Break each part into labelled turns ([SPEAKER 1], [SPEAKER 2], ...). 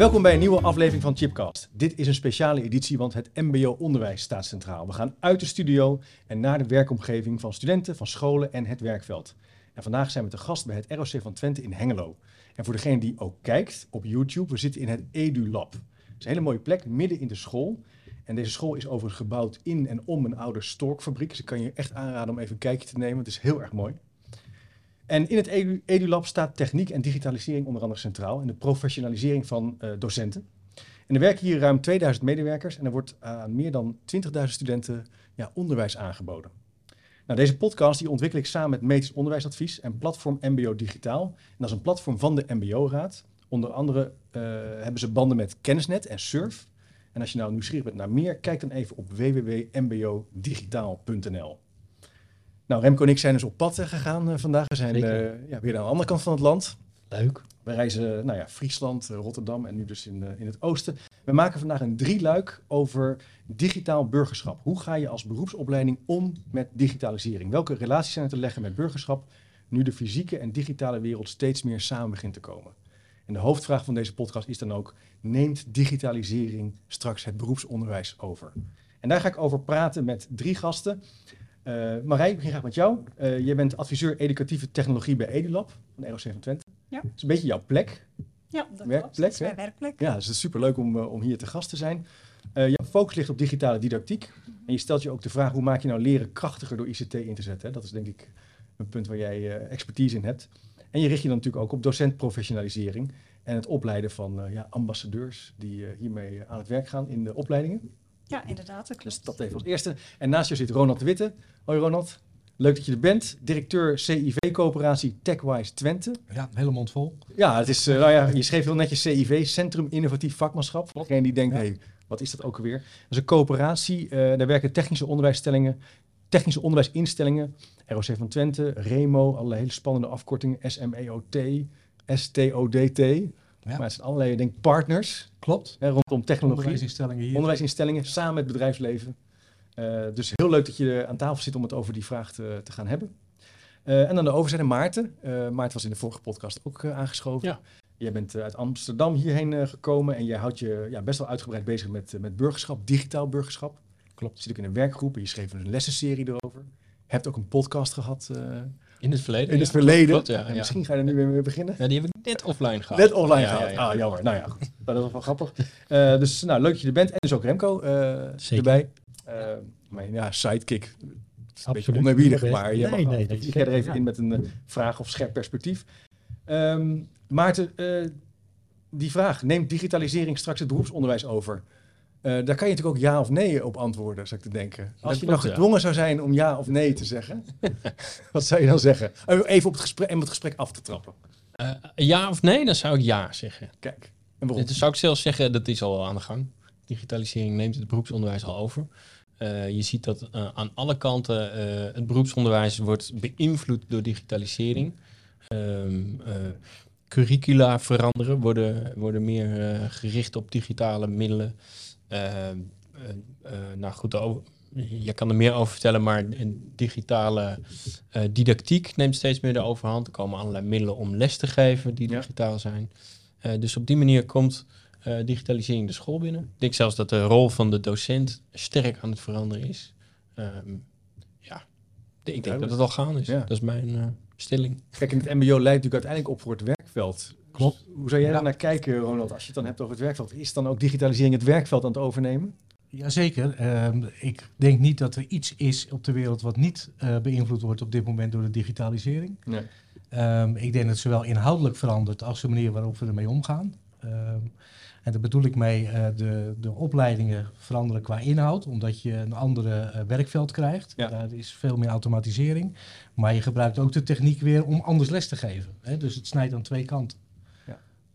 [SPEAKER 1] Welkom bij een nieuwe aflevering van Chipcast. Dit is een speciale editie, want het MBO-onderwijs staat centraal. We gaan uit de studio en naar de werkomgeving van studenten, van scholen en het werkveld. En vandaag zijn we te gast bij het ROC van Twente in Hengelo. En voor degene die ook kijkt op YouTube, we zitten in het EduLab. Het is een hele mooie plek, midden in de school. En deze school is overigens gebouwd in en om een oude storkfabriek. Dus ik kan je echt aanraden om even een kijkje te nemen. Het is heel erg mooi. En in het Edu- EduLab staat techniek en digitalisering onder andere centraal. En de professionalisering van eh, docenten. En er werken hier ruim 2000 medewerkers. En er wordt aan meer dan 20.000 studenten ja, onderwijs aangeboden. Nou, deze podcast die ontwikkel ik samen met Metis Onderwijsadvies en platform MBO Digitaal. En dat is een platform van de MBO-raad. Onder andere eh, hebben ze banden met Kennisnet en Surf. En als je nou nieuwsgierig bent naar meer, kijk dan even op www.mbodigitaal.nl. Nou, Remco en ik zijn dus op pad eh, gegaan eh, vandaag. We zijn eh, ja, weer aan de andere kant van het land.
[SPEAKER 2] Leuk.
[SPEAKER 1] We reizen nou ja, Friesland, Rotterdam en nu dus in, in het oosten. We maken vandaag een drieluik over digitaal burgerschap. Hoe ga je als beroepsopleiding om met digitalisering? Welke relaties zijn er te leggen met burgerschap nu de fysieke en digitale wereld steeds meer samen begint te komen? En de hoofdvraag van deze podcast is dan ook, neemt digitalisering straks het beroepsonderwijs over? En daar ga ik over praten met drie gasten. Eh Marij, ik begin graag met jou. Eh jij bent adviseur educatieve technologie bij EduLab van ROC van Twente.
[SPEAKER 3] Ja.
[SPEAKER 1] Dat is een beetje jouw plek.
[SPEAKER 3] Ja, dat
[SPEAKER 1] Werkplek,
[SPEAKER 3] klopt. Werkplek.
[SPEAKER 1] Ja, dus het is superleuk om, eh, om hier te gast te zijn. Jouw focus ligt op digitale didactiek. En je stelt je ook de vraag, hoe maak je nou leren krachtiger door ICT in te zetten? hè? Dat is denk ik een punt waar jij expertise in hebt. En je richt je dan natuurlijk ook op docentprofessionalisering en het opleiden van ja, ambassadeurs die hiermee aan het werk gaan in de opleidingen.
[SPEAKER 3] Ja, inderdaad, dat klopt.
[SPEAKER 1] Dus dat even als eerste. En naast jou zit Ronald de Witte. Hoi Ronald, leuk dat je er bent. Directeur CIV-coöperatie TechWise Twente.
[SPEAKER 2] Ja, hele mond vol.
[SPEAKER 1] Ja, het is, eh, nou ja, je schreef heel netjes CIV, Centrum Innovatief Vakmanschap. Voor degene die denkt,
[SPEAKER 2] Ja.
[SPEAKER 1] hey, wat is dat ook alweer? Dat is een coöperatie, eh, daar werken technische onderwijsstellingen, technische onderwijsinstellingen, ROC van Twente, REMO, allerlei hele spannende afkortingen, SMEOT, STODT.
[SPEAKER 2] Ja.
[SPEAKER 1] Maar het zijn allerlei, ik denk, partners
[SPEAKER 2] Klopt.
[SPEAKER 1] hè, rondom technologie,
[SPEAKER 2] Onderwijsinstellingen hier.
[SPEAKER 1] onderwijsinstellingen, samen met het bedrijfsleven. Eh, dus heel leuk dat je aan tafel zit om het over die vraag te, te gaan hebben. Eh, en aan de overzijde Maarten. Eh, Maarten was in de vorige podcast ook aangeschoven.
[SPEAKER 2] Ja.
[SPEAKER 1] Jij bent uit Amsterdam hierheen eh, gekomen en jij houdt je ja, best wel uitgebreid bezig met, met burgerschap, digitaal burgerschap.
[SPEAKER 2] Klopt.
[SPEAKER 1] Je zit ook in een werkgroep en je schreef een lessenserie erover. Je hebt ook een podcast gehad eh,
[SPEAKER 4] In het verleden?
[SPEAKER 1] in het
[SPEAKER 4] ja.
[SPEAKER 1] verleden.
[SPEAKER 4] Klopt, ja,
[SPEAKER 1] En
[SPEAKER 4] ja.
[SPEAKER 1] Misschien ga je er nu weer mee beginnen.
[SPEAKER 4] Ja, die heb ik net offline gehad.
[SPEAKER 1] Net offline
[SPEAKER 4] Ja,
[SPEAKER 1] gehaald.
[SPEAKER 4] ja, ja.
[SPEAKER 1] Ah, jammer. Nou ja, goed. Dat was wel grappig. Eh, dus nou, leuk dat je er bent. En dus ook Remco eh,
[SPEAKER 2] Zeker.
[SPEAKER 1] erbij. Eh, mijn ja, sidekick. Het is een beetje oneerbiedig, maar je
[SPEAKER 2] Nee,
[SPEAKER 1] mag
[SPEAKER 2] nee, dat is
[SPEAKER 1] ik ga er even
[SPEAKER 2] ja.
[SPEAKER 1] in met een vraag of scherp perspectief. Ehm, Maarten, eh, die vraag, neemt digitalisering straks het beroepsonderwijs over? Eh, daar kan je natuurlijk ook ja of nee op antwoorden, zou ik te denken. Als je nou
[SPEAKER 4] ja.
[SPEAKER 1] gedwongen zou zijn om ja of nee te zeggen, wat zou je dan zeggen? Eh, Even op het gesprek, om het gesprek af te trappen.
[SPEAKER 4] Eh, ja of nee? Dan zou ik ja zeggen.
[SPEAKER 1] Kijk, en waarom?
[SPEAKER 4] Dan zou ik zelfs zeggen, dat is al aan de gang. Digitalisering neemt het beroepsonderwijs al over. Eh, je ziet dat aan alle kanten het beroepsonderwijs wordt beïnvloed door digitalisering. Eh, curricula veranderen, worden, worden meer gericht op digitale middelen. Ehm, eh, eh, nou goed, over- je kan er meer over vertellen, maar een digitale eh, didactiek neemt steeds meer de overhand. Er komen allerlei middelen om les te geven die
[SPEAKER 1] Ja.
[SPEAKER 4] digitaal zijn. Eh, dus op die manier komt eh, digitalisering de school binnen. Ik denk zelfs dat de rol van de docent sterk aan het veranderen is. Ehm, ja, ik denk dat het al gaande is.
[SPEAKER 1] Ja.
[SPEAKER 4] Dat is mijn eh, stelling.
[SPEAKER 1] Kijk, in het MBO leidt natuurlijk uiteindelijk op voor het werkveld.
[SPEAKER 2] Klopt.
[SPEAKER 1] Hoe zou jij
[SPEAKER 2] Ja.
[SPEAKER 1] daar naar kijken, Ronald, als je het dan hebt over het werkveld? Is dan ook digitalisering het werkveld aan het overnemen?
[SPEAKER 2] Jazeker. Ehm ik denk niet dat er iets is op de wereld wat niet eh, beïnvloed wordt op dit moment door de digitalisering.
[SPEAKER 1] Nee.
[SPEAKER 2] Ehm, ik denk dat het zowel inhoudelijk verandert als de manier waarop we ermee omgaan. Ehm, en daar bedoel ik mee, eh, de, de opleidingen veranderen qua inhoud, omdat je een andere eh, werkveld krijgt.
[SPEAKER 1] Ja.
[SPEAKER 2] Daar is veel meer automatisering. Maar je gebruikt ook de techniek weer om anders les te geven. Hè? Dus het snijdt aan twee kanten.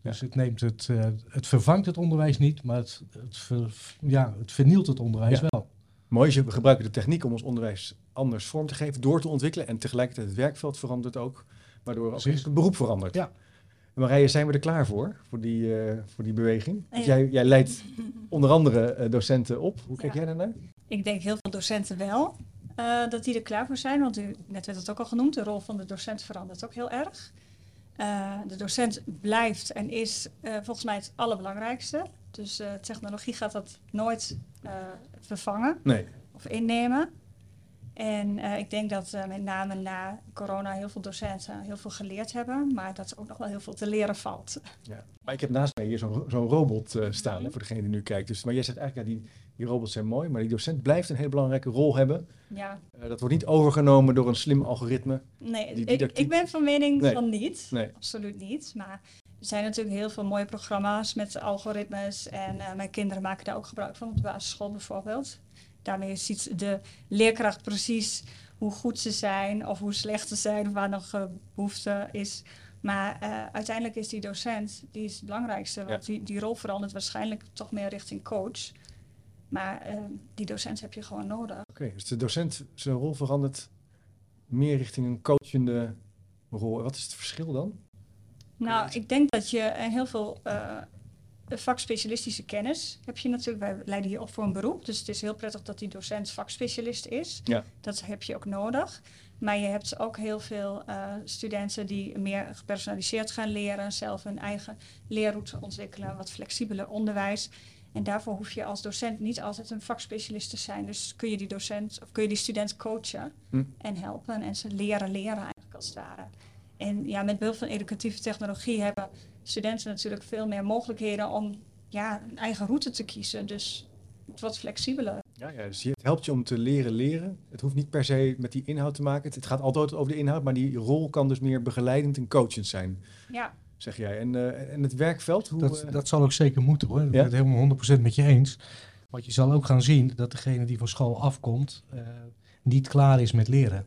[SPEAKER 2] Dus het, neemt het, eh, het vervangt het onderwijs niet, maar het, het, ver- ja, het vernielt het onderwijs
[SPEAKER 1] Ja.
[SPEAKER 2] wel.
[SPEAKER 1] Mooi is, je- we gebruiken de techniek om ons onderwijs anders vorm te geven, door te ontwikkelen. En tegelijkertijd het werkveld verandert ook, waardoor ook het beroep verandert.
[SPEAKER 2] Ja.
[SPEAKER 1] Marije, zijn we er klaar voor, voor die, eh, voor die beweging?
[SPEAKER 3] Ja.
[SPEAKER 1] jij, jij leidt onder andere eh, docenten op. Hoe kijk
[SPEAKER 3] Ja.
[SPEAKER 1] jij daarnaar?
[SPEAKER 3] Ik denk heel veel docenten wel eh, dat die er klaar voor zijn. Want u, net werd het ook al genoemd, de rol van de docent verandert ook heel erg. Eh, de docent blijft en is eh, volgens mij het allerbelangrijkste. Dus eh, technologie gaat dat nooit vervangen
[SPEAKER 1] Nee.
[SPEAKER 3] of innemen. En ik denk dat met name na corona heel veel docenten heel veel geleerd hebben. Maar dat er ook nog wel heel veel te leren valt.
[SPEAKER 1] Ja. Maar ik heb naast mij hier zo'n robot staan,
[SPEAKER 3] Mhm.
[SPEAKER 1] hè, voor degene die nu kijkt. Dus, maar jij zegt eigenlijk, ja, die, die robots zijn mooi, maar die docent blijft een hele belangrijke rol hebben.
[SPEAKER 3] Ja,
[SPEAKER 1] Eh, dat wordt niet overgenomen door een slim algoritme.
[SPEAKER 3] nee,
[SPEAKER 1] Die
[SPEAKER 3] ik,
[SPEAKER 1] didactiek-
[SPEAKER 3] ik ben van mening
[SPEAKER 1] Nee.
[SPEAKER 3] van niet.
[SPEAKER 1] Nee.
[SPEAKER 3] Absoluut niet. Maar er zijn natuurlijk heel veel mooie programma's met algoritmes. En eh, mijn kinderen maken daar ook gebruik van op de basisschool bijvoorbeeld. Daarmee ziet de leerkracht precies hoe goed ze zijn of hoe slecht ze zijn, of waar nog eh, behoefte is. Maar uiteindelijk is die docent, die is het belangrijkste. Want die, die rol verandert waarschijnlijk toch meer richting coach. Maar eh, die docent heb je gewoon nodig.
[SPEAKER 1] Oké, dus de docent zijn rol verandert meer richting een coachende rol. Wat is het verschil dan?
[SPEAKER 3] Nou, ik denk dat je eh, heel veel eh, vakspecialistische kennis heb je natuurlijk. Wij leiden hier op voor een beroep, dus het is heel prettig dat die docent vakspecialist is.
[SPEAKER 1] Ja.
[SPEAKER 3] Dat heb je ook nodig. Maar je hebt ook heel veel studenten die meer gepersonaliseerd gaan leren, zelf hun eigen leerroute ontwikkelen, wat flexibeler onderwijs. En daarvoor hoef je als docent niet altijd een vakspecialist te zijn. Dus kun je die docent of kun je die student coachen
[SPEAKER 1] Hm.
[SPEAKER 3] en helpen en ze leren leren eigenlijk als het ware. En ja, met behulp van educatieve technologie hebben studenten natuurlijk veel meer mogelijkheden om ja, een eigen route te kiezen. Dus het wordt flexibeler.
[SPEAKER 1] Ja, ja, dus je- het helpt je om te leren leren. Het hoeft niet per se met die inhoud te maken. Het, het gaat altijd over de inhoud, maar die rol kan dus meer begeleidend en coachend zijn,
[SPEAKER 3] Ja,
[SPEAKER 1] zeg jij. En, eh, en het werkveld, hoe...
[SPEAKER 2] Dat,
[SPEAKER 1] eh,
[SPEAKER 2] dat zal ook zeker moeten hoor. Ik ben het helemaal 100% met je eens. Want je zal ook gaan zien dat degene die van school afkomt eh, niet klaar is met leren.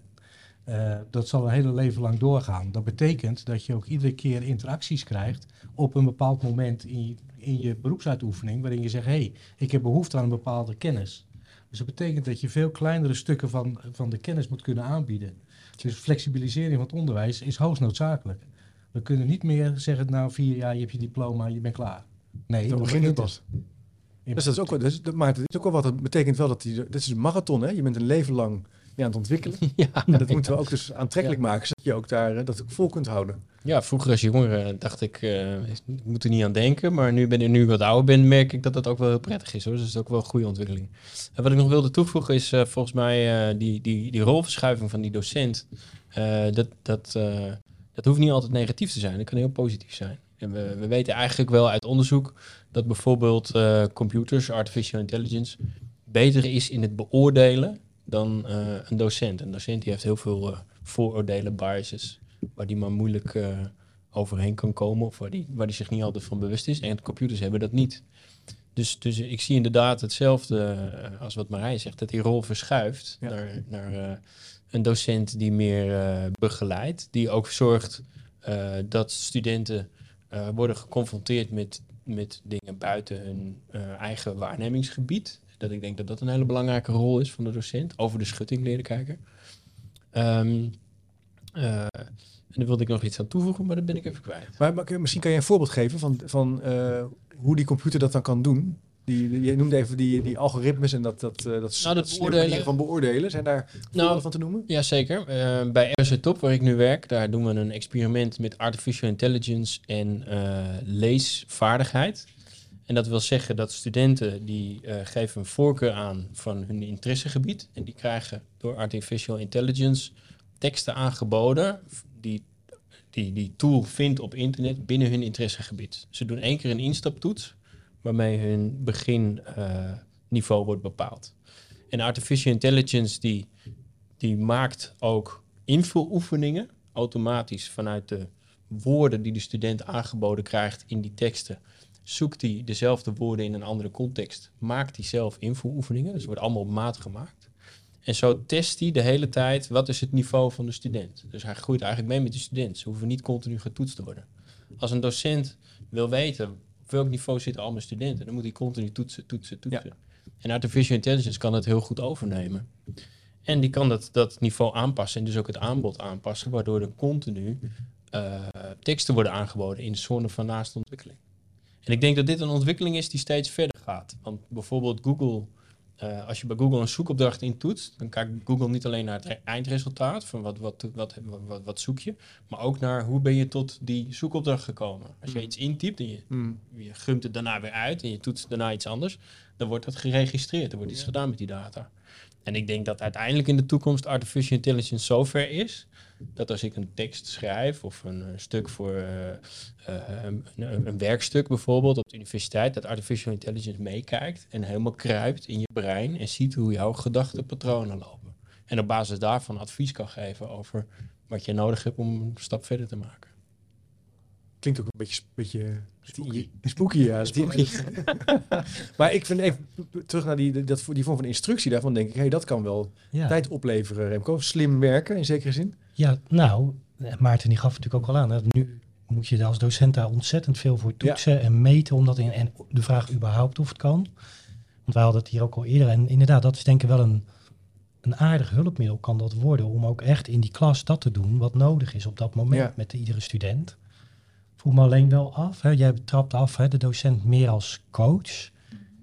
[SPEAKER 2] Dat zal een hele leven lang doorgaan. Dat betekent dat je ook iedere keer interacties krijgt op een bepaald moment in je, in je beroepsuitoefening, waarin je zegt, hé, hey, ik heb behoefte aan een bepaalde kennis. Dus dat betekent dat je veel kleinere stukken van, van de kennis moet kunnen aanbieden. Dus flexibilisering van het onderwijs is hoogst noodzakelijk. We kunnen niet meer zeggen, nou vier jaar, je hebt je diploma, je bent klaar. Nee,
[SPEAKER 1] dan
[SPEAKER 2] dat
[SPEAKER 1] begint het pas. Dus dat is ook, wel- dus, dat, maar het is ook wel wat. Het betekent wel dat die. Dit is een marathon, hè? Je bent een leven lang mee aan het ontwikkelen.
[SPEAKER 4] ja,
[SPEAKER 1] En dat moeten we ook dus aantrekkelijk maken, zodat je ook daar eh, dat ook vol kunt houden.
[SPEAKER 4] Ja, vroeger als jongere dacht ik, eh, ik moet er niet aan denken. Maar nu ben ik nu wat ouder ben, merk ik dat dat ook wel heel prettig is. Hoor. Dus dat is ook wel een goede ontwikkeling. En wat ik nog wilde toevoegen is eh, volgens mij eh, die, die, die rolverschuiving van die docent. eh, dat, dat, eh, dat hoeft niet altijd negatief te zijn. Dat kan heel positief zijn. En we, we weten eigenlijk wel uit onderzoek dat bijvoorbeeld eh, computers, artificial intelligence, beter is in het beoordelen dan eh, een docent. Een docent die heeft heel veel eh, vooroordelen, biases waar die maar moeilijk overheen kan komen of waar die, waar die zich niet altijd van bewust is. En computers hebben dat niet. Dus, dus ik zie inderdaad hetzelfde als wat Marije zegt, dat die rol verschuift
[SPEAKER 1] Ja.
[SPEAKER 4] naar, naar een docent die meer eh, begeleidt, die ook zorgt eh, dat studenten eh, worden geconfronteerd met, met dingen buiten hun eigen waarnemingsgebied. Dat ik denk dat dat een hele belangrijke rol is van de docent, over de schutting leren kijken. Ehm, eh, en daar wilde ik nog iets aan toevoegen, maar dat ben ik even kwijt.
[SPEAKER 1] Maar, misschien kan je een voorbeeld geven van, van hoe die computer dat dan kan doen. Die, je noemde even die, die algoritmes en dat, dat, eh, dat,
[SPEAKER 4] Nou, dat beoordelen-
[SPEAKER 1] van beoordelen. Zijn daar
[SPEAKER 4] Nou,
[SPEAKER 1] van te noemen?
[SPEAKER 4] Jazeker. Uh, bij RC Top, waar ik nu werk, daar doen we een experiment met artificial intelligence en eh, leesvaardigheid. En dat wil zeggen dat studenten die eh, geven een voorkeur aan van hun interessegebied. En die krijgen door artificial intelligence teksten aangeboden die die, die tool vindt op internet binnen hun interessegebied. Ze doen één keer een instaptoets waarmee hun beginniveau wordt bepaald. En artificial intelligence die die maakt ook invuloefeningen automatisch vanuit de woorden die de student aangeboden krijgt in die teksten. zoekt hij dezelfde woorden in een andere context, maakt hij zelf invoeroefeningen. Dus wordt allemaal op maat gemaakt. En zo test hij de hele tijd wat is het niveau van de student. Dus hij groeit eigenlijk mee met de student. Ze hoeven niet continu getoetst te worden. Als een docent wil weten op welk niveau zitten al mijn studenten, dan moet hij continu toetsen, toetsen, toetsen. En artificial intelligence kan het heel goed overnemen. En die kan dat, dat niveau aanpassen en dus ook het aanbod aanpassen, waardoor er continu eh, teksten worden aangeboden in de zone van naaste ontwikkeling. En ik denk dat dit een ontwikkeling is die steeds verder gaat. Want bijvoorbeeld Google, eh, als je bij Google een zoekopdracht intoetst, dan kijkt Google niet alleen naar het eindresultaat, van wat, wat, wat, wat, wat, zoek je, maar ook naar hoe ben je tot die zoekopdracht gekomen. Als je
[SPEAKER 1] Hmm.
[SPEAKER 4] iets intypt en je, je gumt het daarna weer uit en je toetst daarna iets anders, dan wordt dat geregistreerd. Er wordt iets gedaan met die data. En ik denk dat uiteindelijk in de toekomst artificial intelligence zover is dat als ik een tekst schrijf of een, stuk voor eh, eh, een, een- een werkstuk bijvoorbeeld op de universiteit, dat artificial intelligence meekijkt en helemaal kruipt in je brein en ziet hoe jouw gedachtenpatronen lopen. En op basis daarvan advies kan geven over wat je nodig hebt om een stap verder te maken.
[SPEAKER 1] Klinkt ook een beetje, beetje spooky. spooky ja.
[SPEAKER 4] Spooky.
[SPEAKER 1] maar ik vind even terug naar die, dat, die vorm van instructie daarvan denk ik, hey, dat kan wel
[SPEAKER 5] Ja.
[SPEAKER 1] tijd opleveren, Remco. Slim werken in zekere zin.
[SPEAKER 5] Ja, nou, eh, Maarten die gaf het natuurlijk ook al aan. Hè. Nu moet je als docent daar ontzettend veel voor toetsen en meten. Omdat in, en de vraag überhaupt of het kan. Want wij hadden het hier ook al eerder. En inderdaad, dat is denk ik wel een, een aardig hulpmiddel kan dat worden. Om ook echt in die klas dat te doen wat nodig is op dat moment
[SPEAKER 1] Ja.
[SPEAKER 5] met iedere student. Vroeg me alleen wel af. Hè. Jij trapt af hè, de docent meer als coach.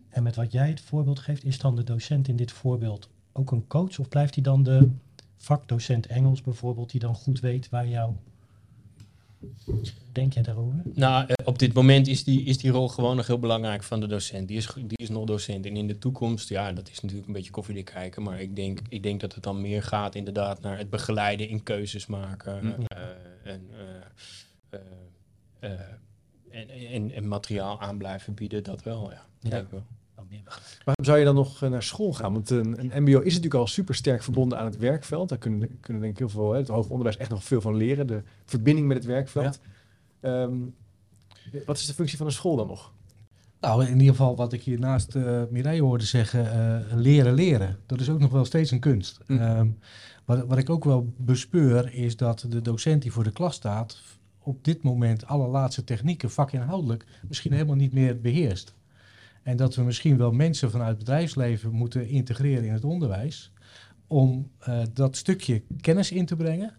[SPEAKER 5] En met wat jij het voorbeeld geeft, is dan de docent in dit voorbeeld ook een coach? Of blijft hij dan de vakdocent Engels bijvoorbeeld, die dan goed weet waar jou... Denk jij daarover?
[SPEAKER 4] Nou, eh, op dit moment is die, is die rol gewoon nog heel belangrijk van de docent. Die is, die is nog docent. En in de toekomst, ja, dat is natuurlijk een beetje koffiedik kijken. Maar ik denk, ik denk dat het dan meer gaat inderdaad naar het begeleiden in keuzes maken.
[SPEAKER 5] Ja.
[SPEAKER 4] eh, en, eh, en, en, en materiaal aan blijven bieden, dat wel, ja.
[SPEAKER 5] Ja.
[SPEAKER 4] Denk ik wel.
[SPEAKER 1] Waarom zou je dan nog eh, naar school gaan? Want een, een mbo is natuurlijk al super sterk verbonden aan het werkveld. Daar kunnen, kunnen denk ik heel veel, hè, het hoger onderwijs echt nog veel van leren. De verbinding met het werkveld. Ehm, wat is de functie van een school dan nog?
[SPEAKER 2] Nou, in ieder geval wat ik hier naast eh Mireille hoorde zeggen, eh, leren leren. Dat is ook nog wel steeds een kunst.
[SPEAKER 1] Hm.
[SPEAKER 2] Ehm, wat, wat ik ook wel bespeur is dat de docent die voor de klas staat op dit moment allerlaatste technieken vakinhoudelijk misschien helemaal niet meer beheerst. En dat we misschien wel mensen vanuit het bedrijfsleven moeten integreren in het onderwijs om eh, dat stukje kennis in te brengen.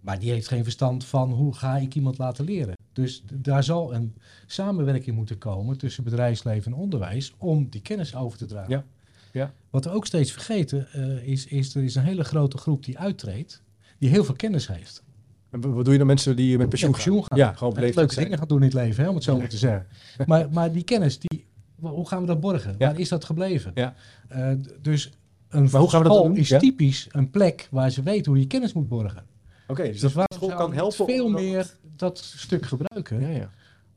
[SPEAKER 2] Maar die heeft geen verstand van hoe ga ik iemand laten leren. Dus daar zal een samenwerking moeten komen tussen bedrijfsleven en onderwijs om die kennis over te dragen.
[SPEAKER 1] Ja, ja.
[SPEAKER 2] Wat we ook steeds vergeten eh, is, is, er is een hele grote groep die uittreedt, die heel veel kennis heeft.
[SPEAKER 1] En wat doe je dan mensen die met pensioen,
[SPEAKER 2] gaan.
[SPEAKER 1] Ja, gewoon leeftijd
[SPEAKER 2] leuke dingen gaan doen in het leven, hè, om het zo maar te zeggen. Maar, maar die kennis, die, hoe gaan we dat borgen?
[SPEAKER 1] Ja.
[SPEAKER 2] Waar is dat gebleven?
[SPEAKER 1] Ja.
[SPEAKER 2] Eh, dus een
[SPEAKER 1] Maar hoe gaan we dat
[SPEAKER 2] school
[SPEAKER 1] doen?
[SPEAKER 2] is
[SPEAKER 1] Ja?
[SPEAKER 2] typisch een plek waar ze weten hoe je kennis moet borgen.
[SPEAKER 1] Oké, dus,
[SPEAKER 2] Dus
[SPEAKER 1] dat
[SPEAKER 2] waarom
[SPEAKER 1] school kan helpen.
[SPEAKER 2] veel meer dat stuk gebruiken
[SPEAKER 1] Ja, ja.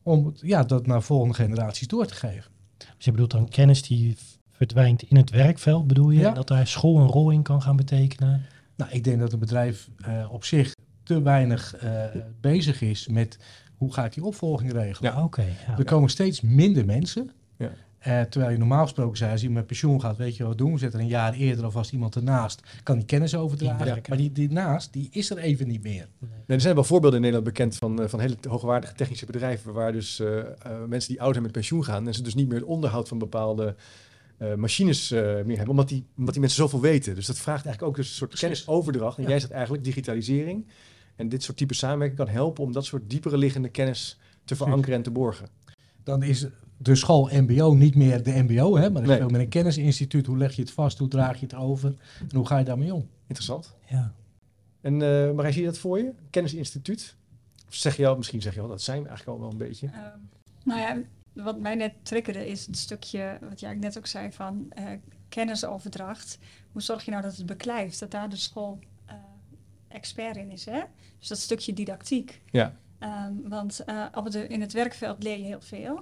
[SPEAKER 2] om ja, dat naar volgende generaties door te geven.
[SPEAKER 5] Dus je bedoelt dan kennis die verdwijnt in het werkveld, bedoel je?
[SPEAKER 2] Ja.
[SPEAKER 5] Dat daar school een rol in kan gaan betekenen?
[SPEAKER 2] Nou, ik denk dat een bedrijf eh, op zich te weinig eh, bezig is met hoe ga ik die opvolging regelen.
[SPEAKER 1] Ja.
[SPEAKER 5] Oké, ja.
[SPEAKER 2] Er komen steeds minder mensen.
[SPEAKER 1] Ja.
[SPEAKER 2] Eh, terwijl je normaal gesproken zei, als iemand met pensioen gaat, weet je wat doen? We zetten er een jaar eerder of als iemand ernaast kan die kennis overdragen. Maar die, die naast, die is er even niet meer.
[SPEAKER 1] Nee, er zijn wel voorbeelden in Nederland bekend van, eh, van hele hoogwaardige technische bedrijven waar dus eh, mensen die oud zijn met pensioen gaan en ze dus niet meer het onderhoud van bepaalde eh, machines eh, meer hebben, omdat die, omdat die mensen zoveel weten. Dus dat vraagt eigenlijk ook dus een soort
[SPEAKER 2] Precies.
[SPEAKER 1] kennisoverdracht. En
[SPEAKER 2] Ja.
[SPEAKER 1] jij zegt eigenlijk digitalisering en dit soort type samenwerking kan helpen om dat soort diepere liggende kennis te verankeren en te borgen.
[SPEAKER 2] Dan is de school MBO niet meer de MBO, hè, maar het is
[SPEAKER 1] Nee.
[SPEAKER 2] veel meer een kennisinstituut. Hoe leg je het vast? Hoe draag je het over? En hoe ga je daarmee om?
[SPEAKER 1] Interessant.
[SPEAKER 5] ja.
[SPEAKER 1] En eh Marij, zie je dat voor je? Kennisinstituut? Of zeg je al, misschien zeg je al, dat zijn we eigenlijk al wel een beetje.
[SPEAKER 3] Ehm, nou ja, wat mij net triggerde is het stukje, wat jij net ook zei, van eh, kennisoverdracht. Hoe zorg je nou dat het beklijft? Dat daar de school eh, expert in is, hè? Dus dat stukje didactiek.
[SPEAKER 1] Ja.
[SPEAKER 3] Ehm, want eh, op het, in het werkveld leer je heel veel.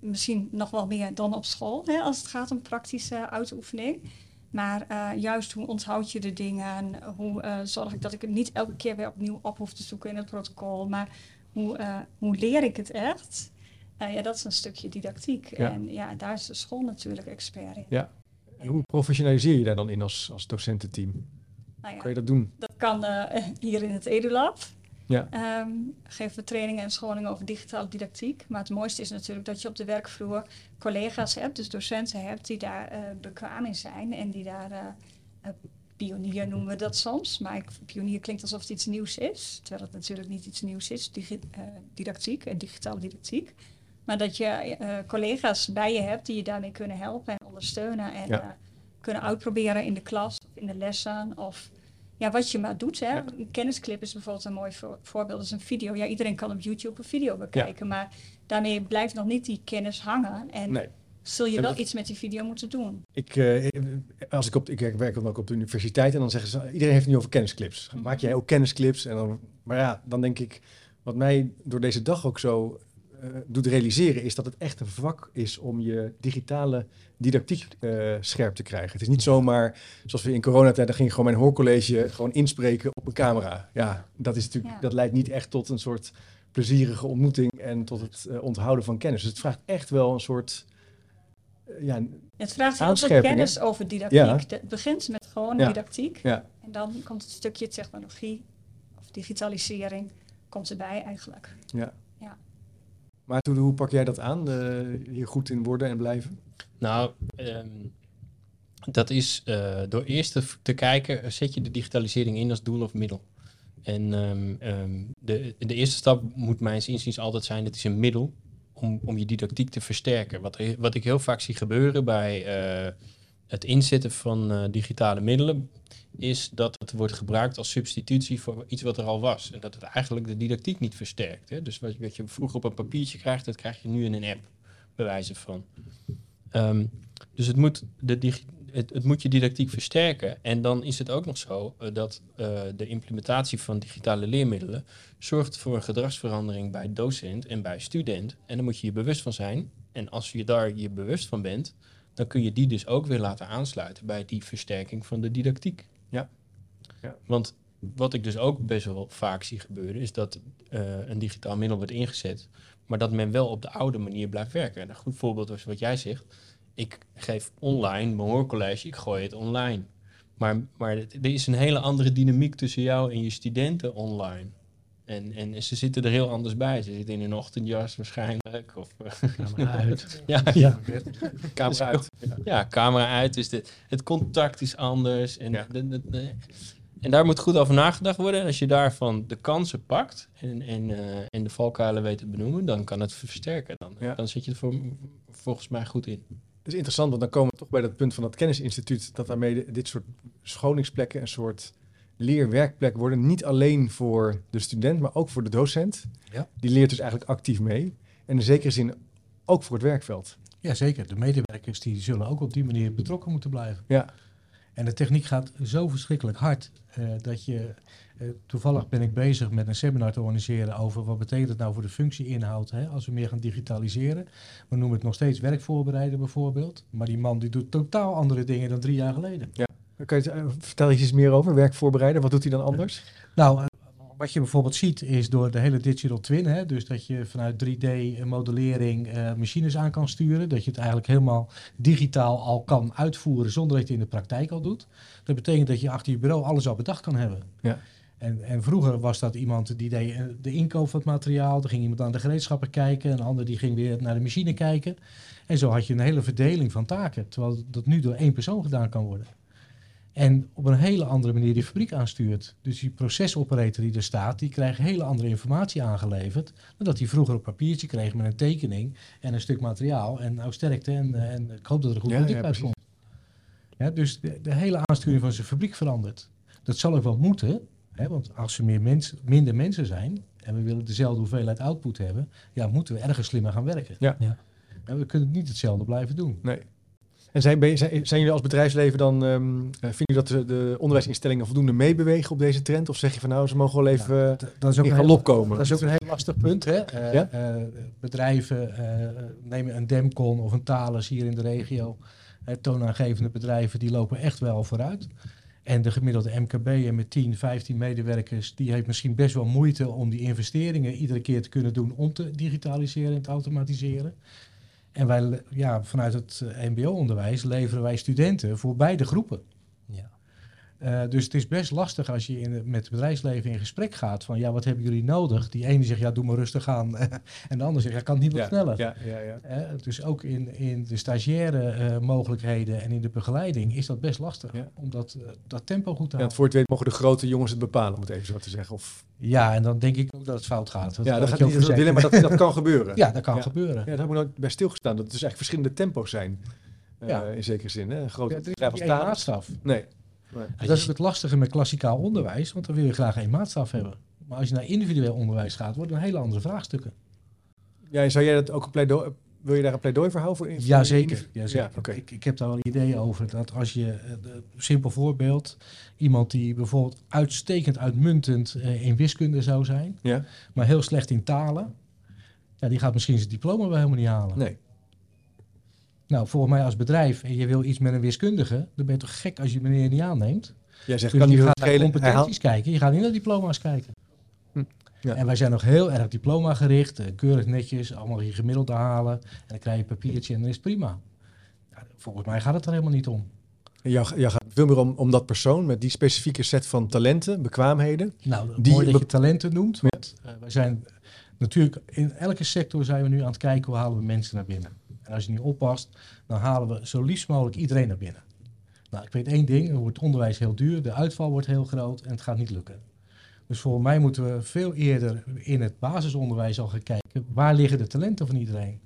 [SPEAKER 3] Misschien nog wel meer dan op school, hè, als het gaat om praktische uitoefening. Maar eh, juist hoe onthoud je de dingen? Hoe eh, zorg ik dat ik het niet elke keer weer opnieuw op hoef te zoeken in het protocol? Maar hoe, eh, hoe leer ik het echt? Ja, dat is een stukje didactiek.
[SPEAKER 1] Ja.
[SPEAKER 3] En ja, daar is de school natuurlijk expert in.
[SPEAKER 1] En hoe professionaliseer je daar dan in als, als docententeam?
[SPEAKER 3] Nou ja,
[SPEAKER 1] Kan je dat doen?
[SPEAKER 3] Dat kan hier in het EduLab.
[SPEAKER 1] Ja.
[SPEAKER 3] Ehm, geven we trainingen en scholingen over digitale didactiek. Maar het mooiste is natuurlijk dat je op de werkvloer collega's hebt, dus docenten hebt, die daar eh, bekwaam in zijn en die daar, eh, pionier noemen we dat soms, maar ik, pionier klinkt alsof het iets nieuws is, terwijl het natuurlijk niet iets nieuws is, digi- eh, didactiek en digitale didactiek. Maar dat je collega's bij je hebt die je daarmee kunnen helpen en ondersteunen en
[SPEAKER 1] Ja.
[SPEAKER 3] kunnen uitproberen in de klas of in de lessen of ja, wat je maar doet. Hè.
[SPEAKER 1] Ja.
[SPEAKER 3] Een kennisclip is bijvoorbeeld een mooi voor- voorbeeld. Dat is een video. Ja, iedereen kan op YouTube een video bekijken. Maar daarmee blijft nog niet die kennis hangen. En
[SPEAKER 1] Nee.
[SPEAKER 3] zul je
[SPEAKER 1] En
[SPEAKER 3] wel
[SPEAKER 1] dat-
[SPEAKER 3] iets met die video moeten doen.
[SPEAKER 1] Ik, eh, als ik, op, ik werk dan ook op de universiteit en dan zeggen ze, iedereen heeft het nu over kennisclips. Maak jij ook kennisclips? En dan, maar ja, dan denk ik, wat mij door deze dag ook zo doet realiseren, is dat het echt een vak is om je digitale didactiek eh, scherp te krijgen. Het is niet zomaar, zoals we in coronatijd, dan ging ik gewoon mijn hoorcollege gewoon inspreken op een camera. Ja, dat, is natuurlijk,
[SPEAKER 3] Ja.
[SPEAKER 1] dat leidt niet echt tot een soort plezierige ontmoeting en tot het eh, onthouden van kennis. Dus het vraagt echt wel een soort... eh, ja,
[SPEAKER 3] Het vraagt heel veel kennis over didactiek.
[SPEAKER 1] Ja.
[SPEAKER 3] Het begint met gewoon
[SPEAKER 1] Ja.
[SPEAKER 3] didactiek.
[SPEAKER 1] Ja.
[SPEAKER 3] En dan komt het stukje technologie of digitalisering komt erbij eigenlijk.
[SPEAKER 1] Maar hoe pak jij dat aan? hier goed in worden en blijven?
[SPEAKER 4] Nou, ehm, dat is eh, door eerst te, kijken, eh, zet je de digitalisering in als doel of middel? En ehm, ehm, de, de eerste stap moet mijns inziens altijd zijn, het is een middel om, om je didactiek te versterken. Wat, wat ik heel vaak zie gebeuren bij eh, het inzetten van eh, digitale middelen, is dat het wordt gebruikt als substitutie voor iets wat er al was. En dat het eigenlijk de didactiek niet versterkt. Hè? Dus wat, je vroeger op een papiertje krijgt, dat krijg je nu in een app, bij wijze van. Ehm, dus het moet, de het, het moet je didactiek versterken. En dan is het ook nog zo eh, dat eh, de implementatie van digitale leermiddelen zorgt voor een gedragsverandering bij docent en bij student. En daar moet je je bewust van zijn. En als je daar je bewust van bent, dan kun je die dus ook weer laten aansluiten bij die versterking van de didactiek.
[SPEAKER 1] Ja. Ja.
[SPEAKER 4] Want wat ik dus ook best wel vaak zie gebeuren, is dat eh, een digitaal middel wordt ingezet, maar dat men wel op de oude manier blijft werken. En een goed voorbeeld is wat jij zegt. Ik geef online mijn hoorcollege, ik gooi het online. Maar, maar er is een hele andere dynamiek tussen jou en je studenten online. En, en ze zitten er heel anders bij. Ze zitten in een ochtendjas waarschijnlijk. Of, eh,
[SPEAKER 5] Camera uit.
[SPEAKER 4] ja,
[SPEAKER 5] Ja.
[SPEAKER 1] Camera uit. Ja.
[SPEAKER 4] camera uit. Dus de, het contact is anders. En,
[SPEAKER 1] Ja.
[SPEAKER 4] de- de- de- en daar moet goed over nagedacht worden. En als je daarvan de kansen pakt en, en, eh, en de valkuilen weet te benoemen, dan kan het versterken. Dan,
[SPEAKER 1] Ja.
[SPEAKER 4] dan zit je er voor, volgens mij goed in.
[SPEAKER 1] Dat is interessant, want dan komen we toch bij dat punt van dat kennisinstituut, dat daarmee dit soort scholingsplekken een soort leerwerkplek worden. Niet alleen voor de student, maar ook voor de docent.
[SPEAKER 2] Ja.
[SPEAKER 1] Die leert dus eigenlijk actief mee. En in zekere zin ook voor het werkveld.
[SPEAKER 2] Ja, zeker. De medewerkers die zullen ook op die manier betrokken moeten blijven.
[SPEAKER 1] Ja.
[SPEAKER 2] En de techniek gaat zo verschrikkelijk hard eh, dat je... eh, toevallig ben ik bezig met een seminar te organiseren over wat betekent het nou voor de functieinhoud hè, als we meer gaan digitaliseren. We noemen het nog steeds werkvoorbereiden bijvoorbeeld. Maar die man die doet totaal andere dingen dan drie jaar geleden.
[SPEAKER 1] Kan je, eh, vertel je iets meer over, werkvoorbereiden? Wat doet hij dan anders?
[SPEAKER 2] Nou, eh, wat je bijvoorbeeld ziet is door de hele digital twin, hè, dus dat je vanuit 3D-modellering eh, machines aan kan sturen, dat je het eigenlijk helemaal digitaal al kan uitvoeren zonder dat je het in de praktijk al doet. Dat betekent dat je achter je bureau alles al bedacht kan hebben.
[SPEAKER 1] Ja.
[SPEAKER 2] En, en vroeger was dat iemand die deed de inkoop van het materiaal, er ging iemand aan de gereedschappen kijken, een ander die ging weer naar de machine kijken. En zo had je een hele verdeling van taken, terwijl dat nu door één persoon gedaan kan worden. En op een hele andere manier die fabriek aanstuurt. Dus die procesoperator die er staat, die krijgt hele andere informatie aangeleverd. Dan dat hij vroeger op papiertje kreeg met een tekening en een stuk materiaal. En nou sterkte en, eh, en ik hoop dat er een goed
[SPEAKER 1] Ja,
[SPEAKER 2] product
[SPEAKER 1] ja,
[SPEAKER 2] uitkomt. Ja, dus de, de hele aansturing van zijn fabriek verandert. Dat zal ook wel moeten, hè, want als er meer mens, minder mensen zijn en we willen dezelfde hoeveelheid output hebben, ja, moeten we ergens slimmer gaan werken.
[SPEAKER 1] Ja.
[SPEAKER 5] Ja.
[SPEAKER 2] En we kunnen niet hetzelfde blijven doen.
[SPEAKER 1] Nee. En zijn, ben zijn, zijn jullie als bedrijfsleven dan, eh, vinden jullie dat de, de onderwijsinstellingen voldoende meebewegen op deze trend? Of zeg je van nou, ze mogen wel even
[SPEAKER 2] D- dat is ook
[SPEAKER 1] in
[SPEAKER 2] een
[SPEAKER 1] galop
[SPEAKER 2] heel-
[SPEAKER 1] komen?
[SPEAKER 2] Dat is ook een heel lastig punt. Hè? Eh,
[SPEAKER 1] Ja?
[SPEAKER 2] eh, bedrijven nemen een Demcon of een Thales hier in de regio. Toonaangevende bedrijven die lopen echt wel vooruit. En de gemiddelde MKB met 10, 15 medewerkers, die heeft misschien best wel moeite om die investeringen iedere keer te kunnen doen om te digitaliseren en te automatiseren. En wij, ja, vanuit het eh, MBO-onderwijs leveren wij studenten voor beide groepen. Uh, dus het is best lastig als je in, met het bedrijfsleven in gesprek gaat van ja, wat hebben jullie nodig? Die ene zegt ja, doe maar rustig aan. en de andere zegt ja, kan het niet wat
[SPEAKER 1] Ja,
[SPEAKER 2] sneller.
[SPEAKER 1] Ja, ja, ja.
[SPEAKER 2] Uh, dus ook in, in de stagiaire uh, mogelijkheden en in de begeleiding is dat best lastig.
[SPEAKER 1] Ja.
[SPEAKER 2] Om dat, dat tempo goed te houden.
[SPEAKER 1] voor het weet mogen de grote jongens het bepalen, om het even zo te zeggen. Of,
[SPEAKER 2] Ja, en dan denk ik ook dat het fout gaat. Dat
[SPEAKER 1] ja, dat gaat niet
[SPEAKER 2] ook
[SPEAKER 1] dat willen, maar dat, dat kan gebeuren.
[SPEAKER 2] Ja, dat kan gebeuren.
[SPEAKER 1] Ja, daar heb ik nooit bij stilgestaan. Dat het dus eigenlijk verschillende tempo's zijn. eh,
[SPEAKER 2] Ja.
[SPEAKER 1] In zekere zin. Hè? Een grote
[SPEAKER 2] Ja, er is niet Dat is het lastige met klassikaal onderwijs, want dan wil je graag één maatstaf hebben. Maar als je naar individueel onderwijs gaat, worden het hele andere vraagstukken.
[SPEAKER 1] Ja, zou jij dat ook een pleidooi... Wil je daar een pleidooi voor houden? Voor in-
[SPEAKER 2] Jazeker. Ja, zeker.
[SPEAKER 1] Ja, oké.
[SPEAKER 2] ik, ik heb daar wel ideeën over. Dat als je, eh, simpel voorbeeld, iemand die bijvoorbeeld uitstekend uitmuntend eh, in wiskunde zou zijn,
[SPEAKER 1] Ja?
[SPEAKER 2] maar heel slecht in talen, ja, die gaat misschien zijn diploma wel helemaal niet halen.
[SPEAKER 1] Nee.
[SPEAKER 2] Nou, volgens mij als bedrijf en je wil iets met een wiskundige, dan ben je toch gek als je meneer niet aanneemt.
[SPEAKER 1] Jij zegt,
[SPEAKER 2] Dus
[SPEAKER 1] kan
[SPEAKER 2] je
[SPEAKER 1] niet
[SPEAKER 2] gaat naar competenties kijken, je gaat niet naar diploma's kijken.
[SPEAKER 1] Hm, ja.
[SPEAKER 2] En wij zijn nog heel erg diploma gericht, eh, keurig netjes, allemaal je gemiddelde halen. En dan krijg je een papiertje en dan is het prima. Ja, volgens mij gaat het er helemaal niet om.
[SPEAKER 1] Jou, jou gaat veel meer om, om dat persoon met die specifieke set van talenten, bekwaamheden.
[SPEAKER 2] Nou,
[SPEAKER 1] Die
[SPEAKER 2] mooi dat je talenten noemt. Want eh, wij zijn natuurlijk in elke sector zijn we nu aan het kijken hoe halen we mensen naar binnen. Als je niet oppast, dan halen we zo liefst mogelijk iedereen naar binnen. Nou, ik weet één ding, er wordt onderwijs heel duur, de uitval wordt heel groot en het gaat niet lukken. Dus voor mij moeten we veel eerder in het basisonderwijs al gaan kijken, waar liggen de talenten van iedereen?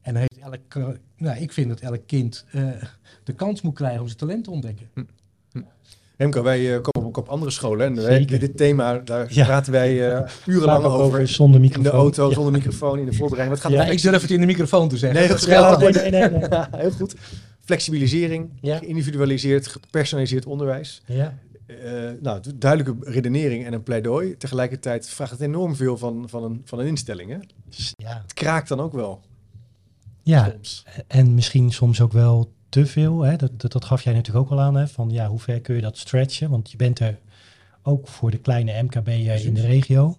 [SPEAKER 2] En heeft elk, eh, nou, ik vind dat elk kind eh, de kans moet krijgen om zijn talent te ontdekken.
[SPEAKER 1] Remco, wij eh, komen ook op andere scholen. En wij, dit thema, daar
[SPEAKER 5] Ja.
[SPEAKER 1] praten wij eh, urenlang over.
[SPEAKER 5] zonder
[SPEAKER 1] In
[SPEAKER 5] microfoon.
[SPEAKER 1] de auto,
[SPEAKER 5] Ja.
[SPEAKER 1] zonder microfoon, in de voorbereiding. Wat gaat
[SPEAKER 5] Ja,
[SPEAKER 1] er
[SPEAKER 2] ik durf het in de microfoon te zeggen.
[SPEAKER 1] Nee,
[SPEAKER 2] Dat scheelt.
[SPEAKER 1] geldt.
[SPEAKER 5] nee, nee, nee,
[SPEAKER 1] heel goed. Flexibilisering,
[SPEAKER 5] Ja.
[SPEAKER 1] geïndividualiseerd, gepersonaliseerd onderwijs.
[SPEAKER 5] Ja.
[SPEAKER 1] Eh, nou, du- duidelijke redenering en een pleidooi. Tegelijkertijd vraagt het enorm veel van, van, een, van een instelling. Hè?
[SPEAKER 5] Ja.
[SPEAKER 1] Het kraakt dan ook wel
[SPEAKER 5] ja,
[SPEAKER 1] soms.
[SPEAKER 5] en misschien soms ook wel te veel. Hè? Dat, dat, dat gaf jij natuurlijk ook al aan. Hè? Van ja, hoe ver kun je dat stretchen? Want je bent er ook voor de kleine MKB in de regio.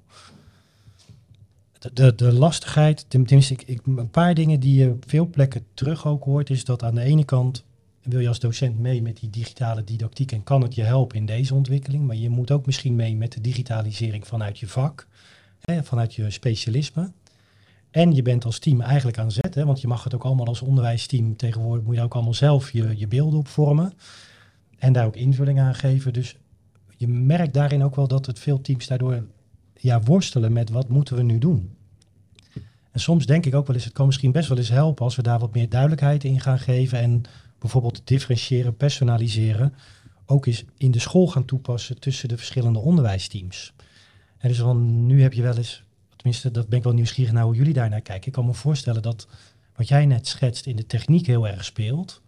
[SPEAKER 5] De, de, de lastigheid, ten- tenminste, ik, ik, een paar dingen die je op veel plekken terug ook hoort, is dat aan de ene kant wil je als docent mee met die digitale didactiek en kan het je helpen in deze ontwikkeling, maar je moet ook misschien mee met de digitalisering vanuit je vak, hè, vanuit je specialisme. En je bent als team eigenlijk aan zet, hè, want je mag het ook allemaal als onderwijsteam tegenwoordig, moet je ook allemaal zelf je, je beelden op vormen en daar ook invulling aan geven. Dus je merkt daarin ook wel dat het veel teams daardoor ja, worstelen met wat moeten we nu doen. En soms denk ik ook wel eens, het kan misschien best wel eens helpen als we daar wat meer duidelijkheid in gaan geven en bijvoorbeeld differentiëren, personaliseren, ook eens in de school gaan toepassen tussen de verschillende onderwijsteams. En dus van nu heb je wel eens, tenminste dat ben ik wel nieuwsgierig naar hoe jullie daar naar kijken. Ik kan me voorstellen dat wat jij net schetst in de techniek heel erg speelt,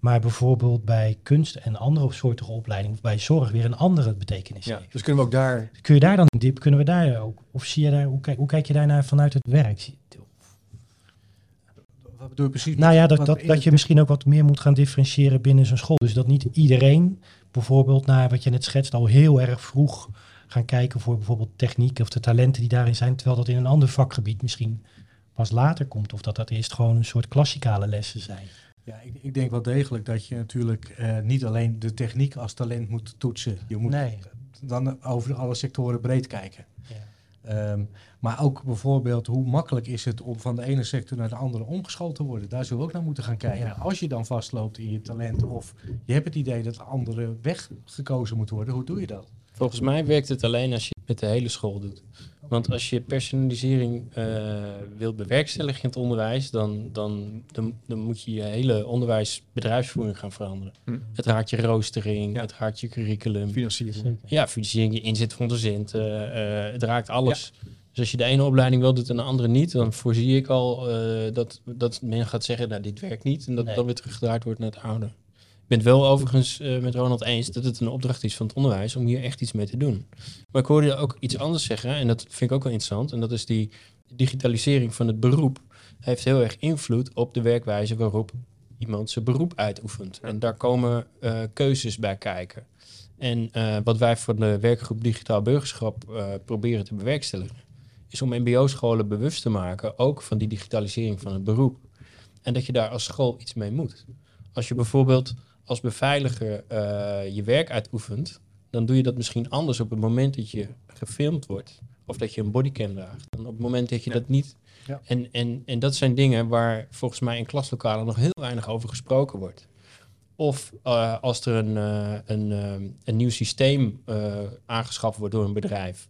[SPEAKER 5] maar bijvoorbeeld bij kunst en andere soorten opleidingen of bij zorg weer een andere betekenis
[SPEAKER 1] Ja,
[SPEAKER 5] heeft.
[SPEAKER 1] dus kunnen we ook daar...
[SPEAKER 5] Kun je daar dan diep, kunnen we daar ook, of zie je daar, hoe kijk, hoe kijk je daarnaar vanuit het werk?
[SPEAKER 2] Wat bedoel je precies?
[SPEAKER 5] Nou ja, dat, dat, dat je misschien ook wat meer moet gaan differentiëren binnen zo'n school. Dus dat niet iedereen bijvoorbeeld naar wat je net schetst al heel erg vroeg gaan kijken voor bijvoorbeeld techniek of de talenten die daarin zijn. Terwijl dat in een ander vakgebied misschien pas later komt. Of dat dat eerst gewoon een soort klassikale lessen zijn.
[SPEAKER 2] Ja, ik, ik denk wel degelijk dat je natuurlijk eh, niet alleen de techniek als talent moet toetsen. Je moet
[SPEAKER 5] Nee.
[SPEAKER 2] dan over alle sectoren breed kijken.
[SPEAKER 5] Ja.
[SPEAKER 2] Ehm, maar ook bijvoorbeeld hoe makkelijk is het om van de ene sector naar de andere omgeschoold te worden. Daar zullen we ook naar moeten gaan kijken.
[SPEAKER 5] Ja.
[SPEAKER 2] Als je dan vastloopt in je talent of je hebt het idee dat een andere weg gekozen moet worden, hoe doe je dat?
[SPEAKER 4] Volgens mij werkt het alleen als je het met de hele school doet. Want als je personalisering eh wilt bewerkstelligen in het onderwijs, dan, dan, dan, dan moet je je hele onderwijsbedrijfsvoering gaan veranderen.
[SPEAKER 1] Hm.
[SPEAKER 4] Het raakt je roostering,
[SPEAKER 1] Ja.
[SPEAKER 4] het raakt je curriculum.
[SPEAKER 1] Financiering.
[SPEAKER 4] Ja, financiering, je inzet van docenten, eh het raakt alles. Dus als je de ene opleiding wel doet en de andere niet, dan voorzie ik al eh, dat, dat men gaat zeggen, nou dit werkt niet. En dat
[SPEAKER 5] Nee.
[SPEAKER 4] dan weer teruggedraaid wordt naar het oude. Ben het wel overigens eh, met Ronald eens dat het een opdracht is van het onderwijs om hier echt iets mee te doen. Maar ik hoorde je ook iets anders zeggen en dat vind ik ook wel interessant. En dat is die digitalisering van het beroep heeft heel erg invloed op de werkwijze waarop iemand zijn beroep uitoefent. En daar komen eh, keuzes bij kijken. En eh, wat wij voor de werkgroep Digitaal Burgerschap proberen te bewerkstelligen, is om MBO-scholen bewust te maken, ook van die digitalisering van het beroep. En dat je daar als school iets mee moet. Als je bijvoorbeeld als beveiliger eh, je werk uitoefent, dan doe je dat misschien anders op het moment dat je gefilmd wordt. Of dat je een bodycam draagt. Dan op het moment dat je
[SPEAKER 1] Ja.
[SPEAKER 4] dat niet.
[SPEAKER 1] Ja.
[SPEAKER 4] En, en, en dat zijn dingen waar volgens mij in klaslokalen nog heel weinig over gesproken wordt. Of eh, als er een, eh, een, een nieuw systeem aangeschaft wordt door een bedrijf.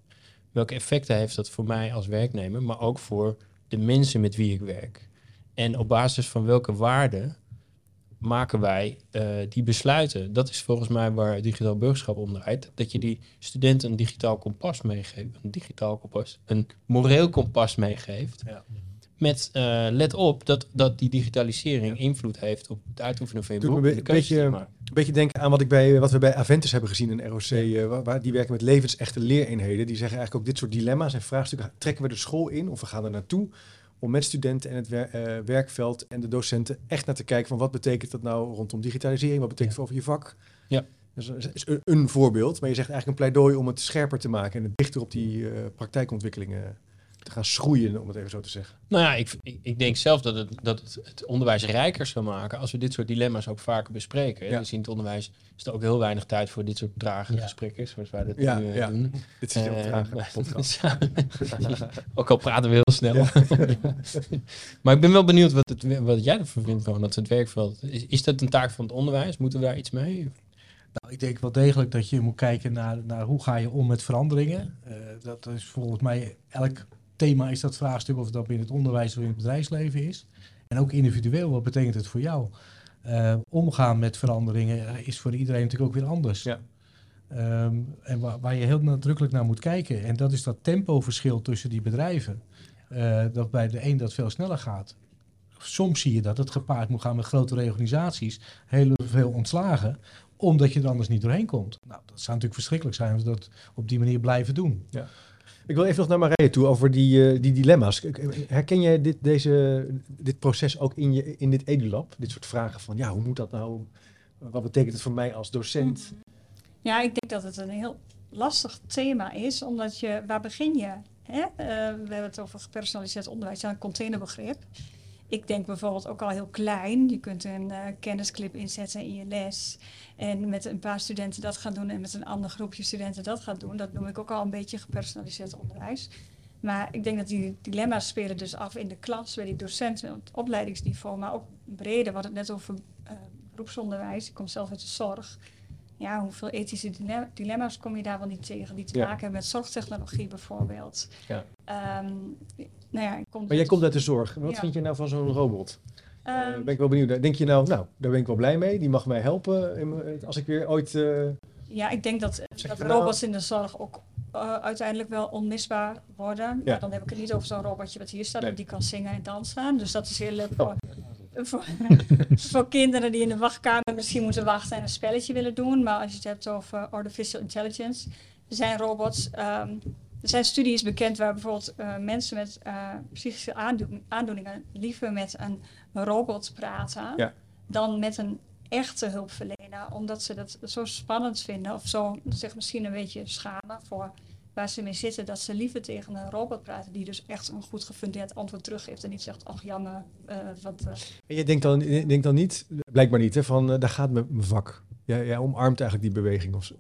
[SPEAKER 4] Welke effecten heeft dat voor mij als werknemer, maar ook voor de mensen met wie ik werk? En op basis van welke waarden maken wij eh, die besluiten? Dat is volgens mij waar digitaal burgerschap om draait. Dat je die studenten een digitaal kompas meegeeft. Een digitaal kompas, een moreel kompas meegeeft.
[SPEAKER 1] Ja.
[SPEAKER 4] Met, eh, let op dat, dat die digitalisering invloed heeft op het uitoefenen van je beroep.
[SPEAKER 1] een beetje-. Een beetje denken aan wat, ik bij, wat we bij Aventus hebben gezien in ROC. eh, waar- die werken met levensechte leereenheden. Die zeggen eigenlijk ook dit soort dilemma's en vraagstukken trekken we de school in of we gaan er naartoe. Om met studenten en het wer- eh, werkveld en de docenten echt naar te kijken van wat betekent dat nou rondom digitalisering? Wat betekent het over je vak?
[SPEAKER 4] Ja.
[SPEAKER 1] Dus dat is een, een voorbeeld, maar je zegt eigenlijk een pleidooi om het scherper te maken en het dichter op die eh, praktijkontwikkelingen te gaan schroeien, om het even zo te zeggen.
[SPEAKER 4] Nou ja, ik, ik, ik denk zelf dat, het, dat het, het onderwijs rijker zou maken als we dit soort dilemma's ook vaker bespreken.
[SPEAKER 1] Ja.
[SPEAKER 4] Dus in het onderwijs is er ook heel weinig tijd voor dit soort trage
[SPEAKER 5] Ja.
[SPEAKER 4] gesprekken, zoals wij dat
[SPEAKER 1] Ja,
[SPEAKER 4] nu eh,
[SPEAKER 1] ja.
[SPEAKER 4] doen.
[SPEAKER 1] Dit is heel
[SPEAKER 4] Eh,
[SPEAKER 1] traag. podcast.
[SPEAKER 4] ook al praten we heel snel. maar ik ben wel benieuwd wat, het, wat jij ervan vindt, gewoon dat het werkveld. Is, is dat een taak van het onderwijs? Moeten we daar iets mee?
[SPEAKER 2] Nou, ik denk wel degelijk dat je moet kijken naar, naar hoe ga je om met veranderingen. Eh, dat is volgens mij elk thema is dat vraagstuk of dat binnen het onderwijs of in het bedrijfsleven is. En ook individueel, wat betekent het voor jou? Eh, omgaan met veranderingen is voor iedereen natuurlijk ook weer anders.
[SPEAKER 1] Ja.
[SPEAKER 2] Ehm, en waar, waar je heel nadrukkelijk naar moet kijken. En dat is dat tempoverschil tussen die bedrijven. Eh, dat bij de een dat veel sneller gaat. Soms zie je dat het gepaard moet gaan met grote reorganisaties. Heel veel ontslagen omdat je er anders niet doorheen komt. Nou, dat zou natuurlijk verschrikkelijk zijn als we dat op die manier blijven doen.
[SPEAKER 1] Ik wil even nog naar Marije toe over die, eh, die dilemma's. Herken jij dit, deze, dit proces ook in, je, in dit EduLab? Dit soort vragen van, ja, hoe moet dat nou? Wat betekent het voor mij als docent?
[SPEAKER 3] Ja, ik denk dat het een heel lastig thema is, omdat je, waar begin je? Hè? Eh, we hebben het over gepersonaliseerd onderwijs, ja, een containerbegrip. Ik denk bijvoorbeeld ook al heel klein. Je kunt een eh, kennisclip inzetten in je les. En met een paar studenten dat gaan doen en met een ander groepje studenten dat gaat doen. Dat noem ik ook al een beetje gepersonaliseerd onderwijs. Maar ik denk dat die dilemma's spelen dus af in de klas, bij die docenten op het opleidingsniveau, maar ook breder. We hadden het net over eh, beroepsonderwijs. Ik kom zelf uit de zorg ja, hoeveel ethische dile- dilemma's kom je daar wel niet tegen die te
[SPEAKER 1] Ja.
[SPEAKER 3] maken hebben met zorgtechnologie bijvoorbeeld.
[SPEAKER 1] Ja.
[SPEAKER 3] Ehm, nou ja,
[SPEAKER 1] Maar jij komt uit de zorg. Wat
[SPEAKER 3] Ja.
[SPEAKER 1] vind je nou van zo'n robot?
[SPEAKER 3] Ehm,
[SPEAKER 1] ben ik wel benieuwd. Denk je nou, nou, daar ben ik wel blij mee. Die mag mij helpen als ik weer ooit... eh,
[SPEAKER 3] ja, ik denk dat, dat
[SPEAKER 1] nou-
[SPEAKER 3] robots in de zorg ook eh, uiteindelijk wel onmisbaar worden.
[SPEAKER 1] Ja.
[SPEAKER 3] Maar dan heb ik het niet over zo'n robotje wat hier staat,
[SPEAKER 1] Nee.
[SPEAKER 3] die kan zingen en dansen. Dus dat is heel leuk
[SPEAKER 1] Oh.
[SPEAKER 3] voor, kinderen die in de wachtkamer misschien moeten wachten en een spelletje willen doen. Maar als je het hebt over artificial intelligence, er zijn robots. ehm, er zijn studies bekend waar bijvoorbeeld eh, mensen met eh, psychische aandoen- aandoeningen liever met een robot praten
[SPEAKER 1] Ja.
[SPEAKER 3] dan met een echte hulpverlener, omdat ze dat zo spannend vinden of zo zich misschien een beetje schamen voor waar ze mee zitten, dat ze liever tegen een robot praten die dus echt een goed gefundeerd antwoord teruggeeft en niet zegt, ach jammer, eh, wat... eh,
[SPEAKER 1] En je denkt dan, je denkt dan niet, blijkbaar niet, hè, van eh, daar gaat mijn vak. Jij, jij omarmt eigenlijk die beweging. Of, zo.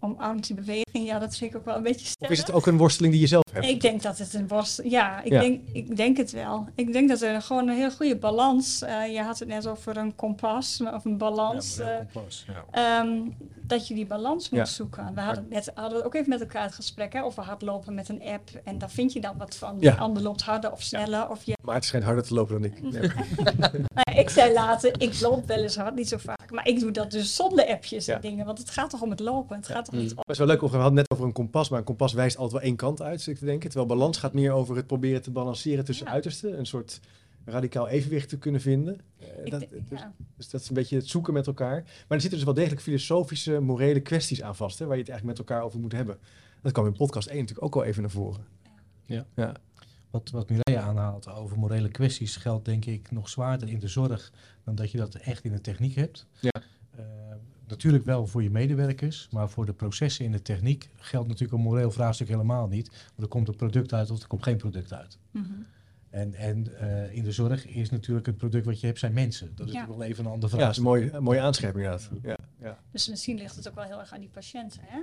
[SPEAKER 3] omarmt die beweging, ja, dat vind ik ook wel een beetje
[SPEAKER 1] of
[SPEAKER 3] sterk.
[SPEAKER 1] is het ook een worsteling die je zelf hebt?
[SPEAKER 3] Ik denk dat het een worst... Ja, ik,
[SPEAKER 1] Ja.
[SPEAKER 3] Denk, ik denk het wel. Ik denk dat er gewoon een heel goede balans... eh, je had het net over een kompas, of een balans. eh, ehm, dat je die balans moet
[SPEAKER 1] Ja.
[SPEAKER 3] zoeken. We hadden, het net, hadden het ook even met elkaar het gesprek hè, over hardlopen met een app. En daar vind je dan wat van.
[SPEAKER 1] Ja.
[SPEAKER 3] De ander loopt harder of sneller. Of je,
[SPEAKER 1] Maar het schijnt harder te lopen dan ik. Nee.
[SPEAKER 3] ja, ik zei later, ik loop wel eens hard, niet zo vaak. Maar ik doe dat dus zonder appjes
[SPEAKER 1] Ja.
[SPEAKER 3] en dingen. Want het gaat toch om het lopen. Het gaat toch niet om...
[SPEAKER 1] Dat is wel leuk, we hadden net over een kompas, maar een kompas wijst altijd wel één kant uit, ik te denken. Terwijl balans gaat meer over het proberen te balanceren tussen
[SPEAKER 3] Ja.
[SPEAKER 1] uitersten. Een soort radicaal evenwicht te kunnen vinden. Eh, dat,
[SPEAKER 3] denk-
[SPEAKER 1] dus,
[SPEAKER 3] ja.
[SPEAKER 1] dus dat is een beetje het zoeken met elkaar. Maar er zitten dus wel degelijk filosofische, morele kwesties aan vast, hè, waar je het eigenlijk met elkaar over moet hebben. Dat kwam in podcast 1 natuurlijk ook al even naar voren.
[SPEAKER 4] Ja.
[SPEAKER 1] ja.
[SPEAKER 2] wat, wat Mireille aanhaalt over morele kwesties geldt denk ik nog zwaarder in de zorg dan dat je dat echt in de techniek hebt.
[SPEAKER 1] Ja.
[SPEAKER 2] Natuurlijk wel voor je medewerkers, maar voor de processen in de techniek geldt natuurlijk een moreel vraagstuk helemaal niet. Want er komt een product uit of er komt geen product uit.
[SPEAKER 3] Mhm.
[SPEAKER 2] En, en eh, in de zorg is natuurlijk het product wat je hebt zijn mensen. Dat is
[SPEAKER 3] Ja.
[SPEAKER 2] natuurlijk wel even een andere
[SPEAKER 1] Ja,
[SPEAKER 2] vraag.
[SPEAKER 1] dat is een mooie, een mooie aanscherping inderdaad. Ja, ja.
[SPEAKER 3] Dus misschien ligt het ook wel heel erg aan die patiënten, hè?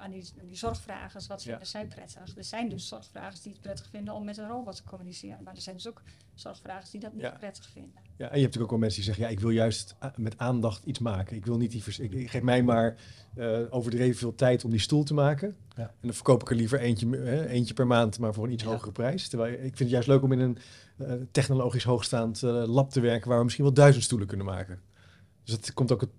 [SPEAKER 3] Aan die, die zorgvragers. Wat vinden
[SPEAKER 1] Ja.
[SPEAKER 3] zij prettig? Er zijn dus zorgvragers die het prettig vinden om met een robot te communiceren. Maar er zijn dus ook zorgvragers die dat niet
[SPEAKER 1] Ja.
[SPEAKER 3] prettig vinden.
[SPEAKER 1] Ja, en je hebt natuurlijk ook wel mensen die zeggen, ja, ik wil juist a- met aandacht iets maken. Ik wil niet die vers- ik, ik geef mij maar eh, overdreven veel tijd om die stoel te maken.
[SPEAKER 2] Ja.
[SPEAKER 1] En dan verkoop ik er liever eentje, hè, eentje per maand, maar voor een iets
[SPEAKER 2] Ja.
[SPEAKER 1] hogere prijs. Terwijl ik vind het juist leuk om in een eh, technologisch hoogstaand eh, lab te werken waar we misschien wel duizend stoelen kunnen maken. Dus het komt ook het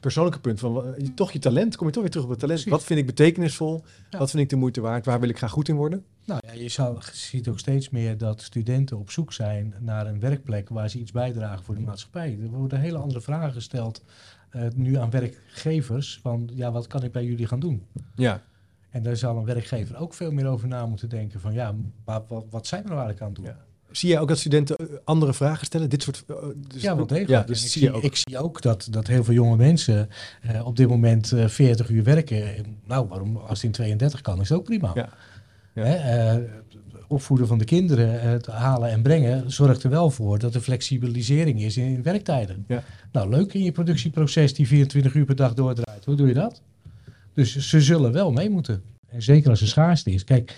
[SPEAKER 1] persoonlijke punt van je- toch je talent, kom je toch weer terug op het talent.
[SPEAKER 2] Precies.
[SPEAKER 1] Wat vind ik betekenisvol?
[SPEAKER 2] Ja.
[SPEAKER 1] Wat vind ik de moeite waard? Waar wil ik graag goed in worden?
[SPEAKER 2] Nou ja, je zou, ziet ook steeds meer dat studenten op zoek zijn naar een werkplek waar ze iets bijdragen voor de maatschappij. Er worden hele andere vragen gesteld eh, nu aan werkgevers van ja, wat kan ik bij jullie gaan doen?
[SPEAKER 1] Ja,
[SPEAKER 2] En daar zal een werkgever ook veel meer over na moeten denken van ja, maar wat, wat zijn we nou eigenlijk aan het doen?
[SPEAKER 1] Ja. Zie jij ook dat studenten eh, andere vragen stellen? Dit soort. eh, dus,
[SPEAKER 2] Ja, wel degelijk.
[SPEAKER 1] Ja, dus
[SPEAKER 2] ik,
[SPEAKER 1] zie je ook.
[SPEAKER 2] ik zie ook dat, dat heel veel jonge mensen eh, op dit moment eh 40 uur werken. En Nou, waarom als het in 32 kan, is het ook prima.
[SPEAKER 1] Ja. Ja.
[SPEAKER 2] Hè, eh, opvoeden van de kinderen, eh, het halen en brengen, zorgt er wel voor dat er flexibilisering is in, in werktijden.
[SPEAKER 1] Ja.
[SPEAKER 2] Nou, leuk in je productieproces die 24 uur per dag doordraait. Hoe doe je dat? Dus ze zullen wel mee moeten. En zeker als er schaarste is. Kijk,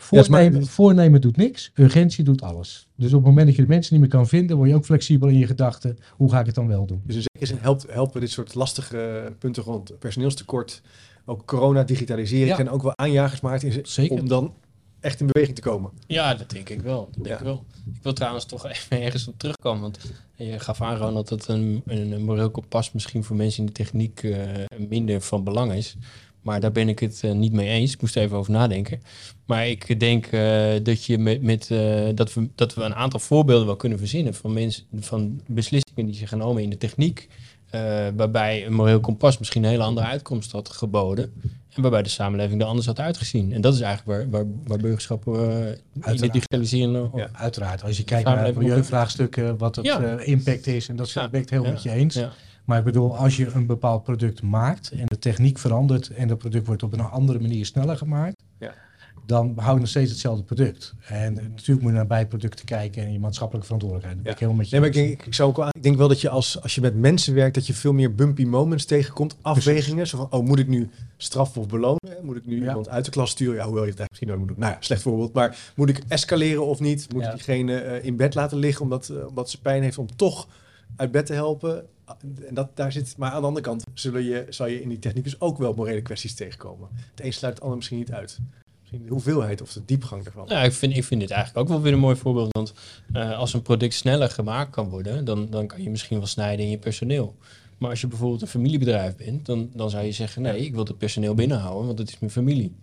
[SPEAKER 1] Ja, het is maar-
[SPEAKER 2] voornemen, voornemen doet niks, urgentie doet alles. Dus op het moment dat je de mensen niet meer kan vinden, word je ook flexibel in je gedachten. Hoe ga ik het dan wel doen?
[SPEAKER 1] Dus in zekere zin helpt, helpen dit soort lastige punten rond personeelstekort, ook corona, digitalisering,
[SPEAKER 2] Ja.
[SPEAKER 1] zijn ook wel aanjagers maar
[SPEAKER 2] Zeker.
[SPEAKER 1] om dan echt in beweging te komen.
[SPEAKER 4] Ja, dat denk ik wel. Dat denk
[SPEAKER 1] Ja.
[SPEAKER 4] ik wel. Ik wil trouwens toch even ergens op terugkomen. Want je gaf aan, Ronald, dat een, een, een moreel kompas misschien voor mensen in de techniek eh, minder van belang is. Maar daar ben ik het eh, niet mee eens. Ik moest er even over nadenken. Maar ik denk eh, dat, je met, met, eh, dat, we, dat we een aantal voorbeelden wel kunnen verzinnen van, mensen, van beslissingen die zijn genomen in de techniek. waarbij een moreel kompas misschien een hele andere uitkomst had geboden. En waarbij de samenleving er anders had uitgezien. En dat is eigenlijk waar, waar, waar burgerschap eh, in de
[SPEAKER 2] Uiteraard.
[SPEAKER 4] digitalisering...
[SPEAKER 1] Ja.
[SPEAKER 2] Uiteraard, als je kijkt naar milieuvraagstukken, wat het
[SPEAKER 4] Ja.
[SPEAKER 2] impact is, en dat ben ik het heel met je eens.
[SPEAKER 4] Ja.
[SPEAKER 2] Maar ik bedoel, als je een bepaald product maakt en de techniek verandert en dat product wordt op een andere manier sneller gemaakt,
[SPEAKER 1] Ja.
[SPEAKER 2] dan hou je nog steeds hetzelfde product. En natuurlijk moet je naar bijproducten kijken en je maatschappelijke verantwoordelijkheid. Dat ik helemaal met je
[SPEAKER 1] Nee, maar ik denk, ik, zou ook wel, ik denk wel dat je als, als je met mensen werkt, dat je veel meer bumpy moments tegenkomt. Afwegingen. Zo van, oh, moet ik nu straffen of belonen? Moet ik nu
[SPEAKER 2] Ja.
[SPEAKER 1] iemand uit de klas sturen? Ja, hoewel je het eigenlijk misschien nooit moet doen. Nou ja, slecht voorbeeld. Maar moet ik escaleren of niet? Moet
[SPEAKER 2] Ja.
[SPEAKER 1] ik diegene eh, in bed laten liggen omdat, eh, omdat ze pijn heeft om toch uit bed te helpen? En dat, daar zit, maar aan de andere kant zullen je, zal je in die techniek dus ook wel morele kwesties tegenkomen. Het een sluit het ander misschien niet uit. Misschien de hoeveelheid of de diepgang ervan.
[SPEAKER 4] Ja, ik vind, ik vind dit eigenlijk ook wel weer een mooi voorbeeld. Want eh, als een product sneller gemaakt kan worden, dan, dan kan je misschien wel snijden in je personeel. Maar als je bijvoorbeeld een familiebedrijf bent, dan, dan zou je zeggen: nee, ik wil het personeel binnenhouden, want het is mijn familie.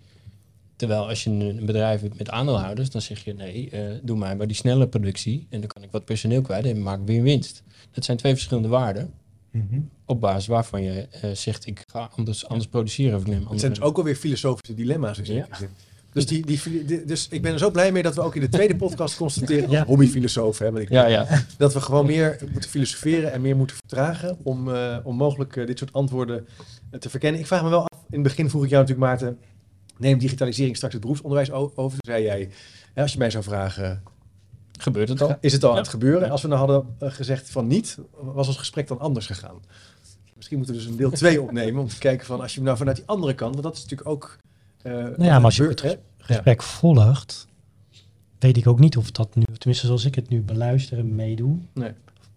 [SPEAKER 4] Terwijl als je een, bedrijf hebt met aandeelhouders, dan zeg je: nee, eh, doe mij maar die snelle productie. En dan kan ik wat personeel kwijt en maak weer winst. Dat zijn twee verschillende waarden.
[SPEAKER 2] Mhm.
[SPEAKER 4] Op basis waarvan je eh, zegt: ik ga anders, anders produceren. Of ik neem
[SPEAKER 1] Het zijn dus ook alweer filosofische dilemma's in zekere
[SPEAKER 4] Ja.
[SPEAKER 1] zin. Dus, die, die, dus ik ben er zo blij mee dat we ook in de tweede podcast constateren,
[SPEAKER 5] Ja.
[SPEAKER 1] als hobbyfilosoof, hè, ik,
[SPEAKER 4] Ja, ja.
[SPEAKER 1] dat we gewoon meer moeten filosoferen en meer moeten vertragen om, eh, om mogelijk dit soort antwoorden te verkennen. Ik vraag me wel af, in het begin vroeg ik jou natuurlijk Maarten, neemt digitalisering straks het beroepsonderwijs over? Toen zei jij, hè, als je mij zou vragen,
[SPEAKER 4] Gebeurt het al?
[SPEAKER 1] is het al aan het gebeuren? Als we nou hadden eh, gezegd van niet, was ons gesprek dan anders gegaan? Misschien moeten we dus een deel 2 opnemen om te kijken van, als je nou vanuit die andere kant, want dat is natuurlijk ook... eh,
[SPEAKER 5] Nou ja, maar als je het
[SPEAKER 1] hè?
[SPEAKER 5] gesprek volgt, weet ik ook niet of dat nu, tenminste zoals ik het nu beluister en meedoe,
[SPEAKER 1] Nee.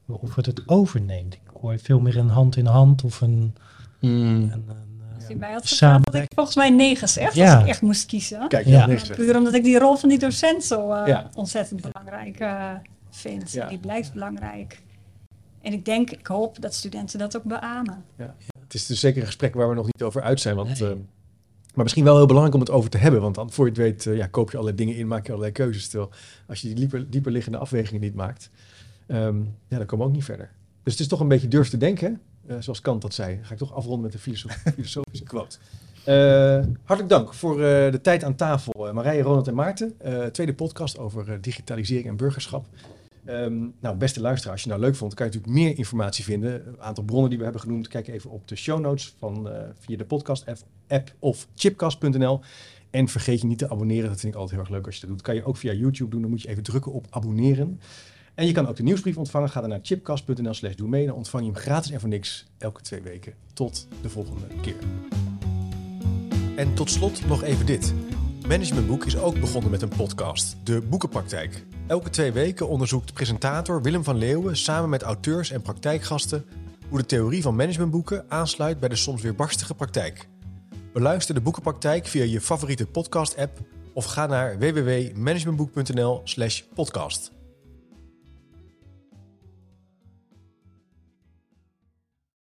[SPEAKER 5] of het het overneemt. Ik hoor veel meer een hand in hand of een... Een, een, eh,
[SPEAKER 3] Als je mij had gevraagd, had ik volgens mij nee gezegd.
[SPEAKER 5] Ja.
[SPEAKER 3] Als ik echt moest kiezen.
[SPEAKER 1] Kijk,
[SPEAKER 5] Ja.
[SPEAKER 3] Puur omdat ik die rol van die docent zo eh,
[SPEAKER 1] Ja.
[SPEAKER 3] ontzettend belangrijk eh, vind.
[SPEAKER 1] Ja.
[SPEAKER 3] Die blijft belangrijk. En ik denk, ik hoop dat studenten dat ook beamen.
[SPEAKER 1] Het is dus zeker een gesprek waar we nog niet over uit zijn. Want,
[SPEAKER 5] Nee.
[SPEAKER 1] eh, maar misschien wel heel belangrijk om het over te hebben. Want dan, voor je het weet, eh, ja, koop je allerlei dingen in, maak je allerlei keuzes. Terwijl als je die dieper, dieper liggende afwegingen niet maakt, ehm, ja, dan komen we ook niet verder. Dus het is toch een beetje durf te denken, zoals Kant dat zei. Ga ik toch afronden met een filosof- filosofische quote. Eh, hartelijk dank voor eh, de tijd aan tafel. Marije, Ronald en Maarten. tweede podcast over digitalisering en burgerschap. Ehm, nou, beste luisteraar, als je nou leuk vond, kan je natuurlijk meer informatie vinden. Een aantal bronnen die we hebben genoemd. Kijk even op de show notes van, via de podcast app of chipcast.nl. En vergeet je niet te abonneren. Dat vind ik altijd heel erg leuk als je dat doet. Dat kan je ook via YouTube doen. Dan moet je even drukken op abonneren. En je kan ook de nieuwsbrief ontvangen. Ga dan naar chipcast.nl slash doe. Dan ontvang je hem gratis en voor niks elke twee weken. Tot de volgende keer. En tot slot nog even dit. Managementboek is ook begonnen met een podcast, De Boekenpraktijk. Elke twee weken onderzoekt presentator Willem van Leeuwen samen met auteurs en praktijkgasten hoe de theorie van managementboeken aansluit bij de soms weer barstige praktijk. Beluister de Boekenpraktijk via je favoriete podcast-app of ga naar www.managementboek.nl/podcast.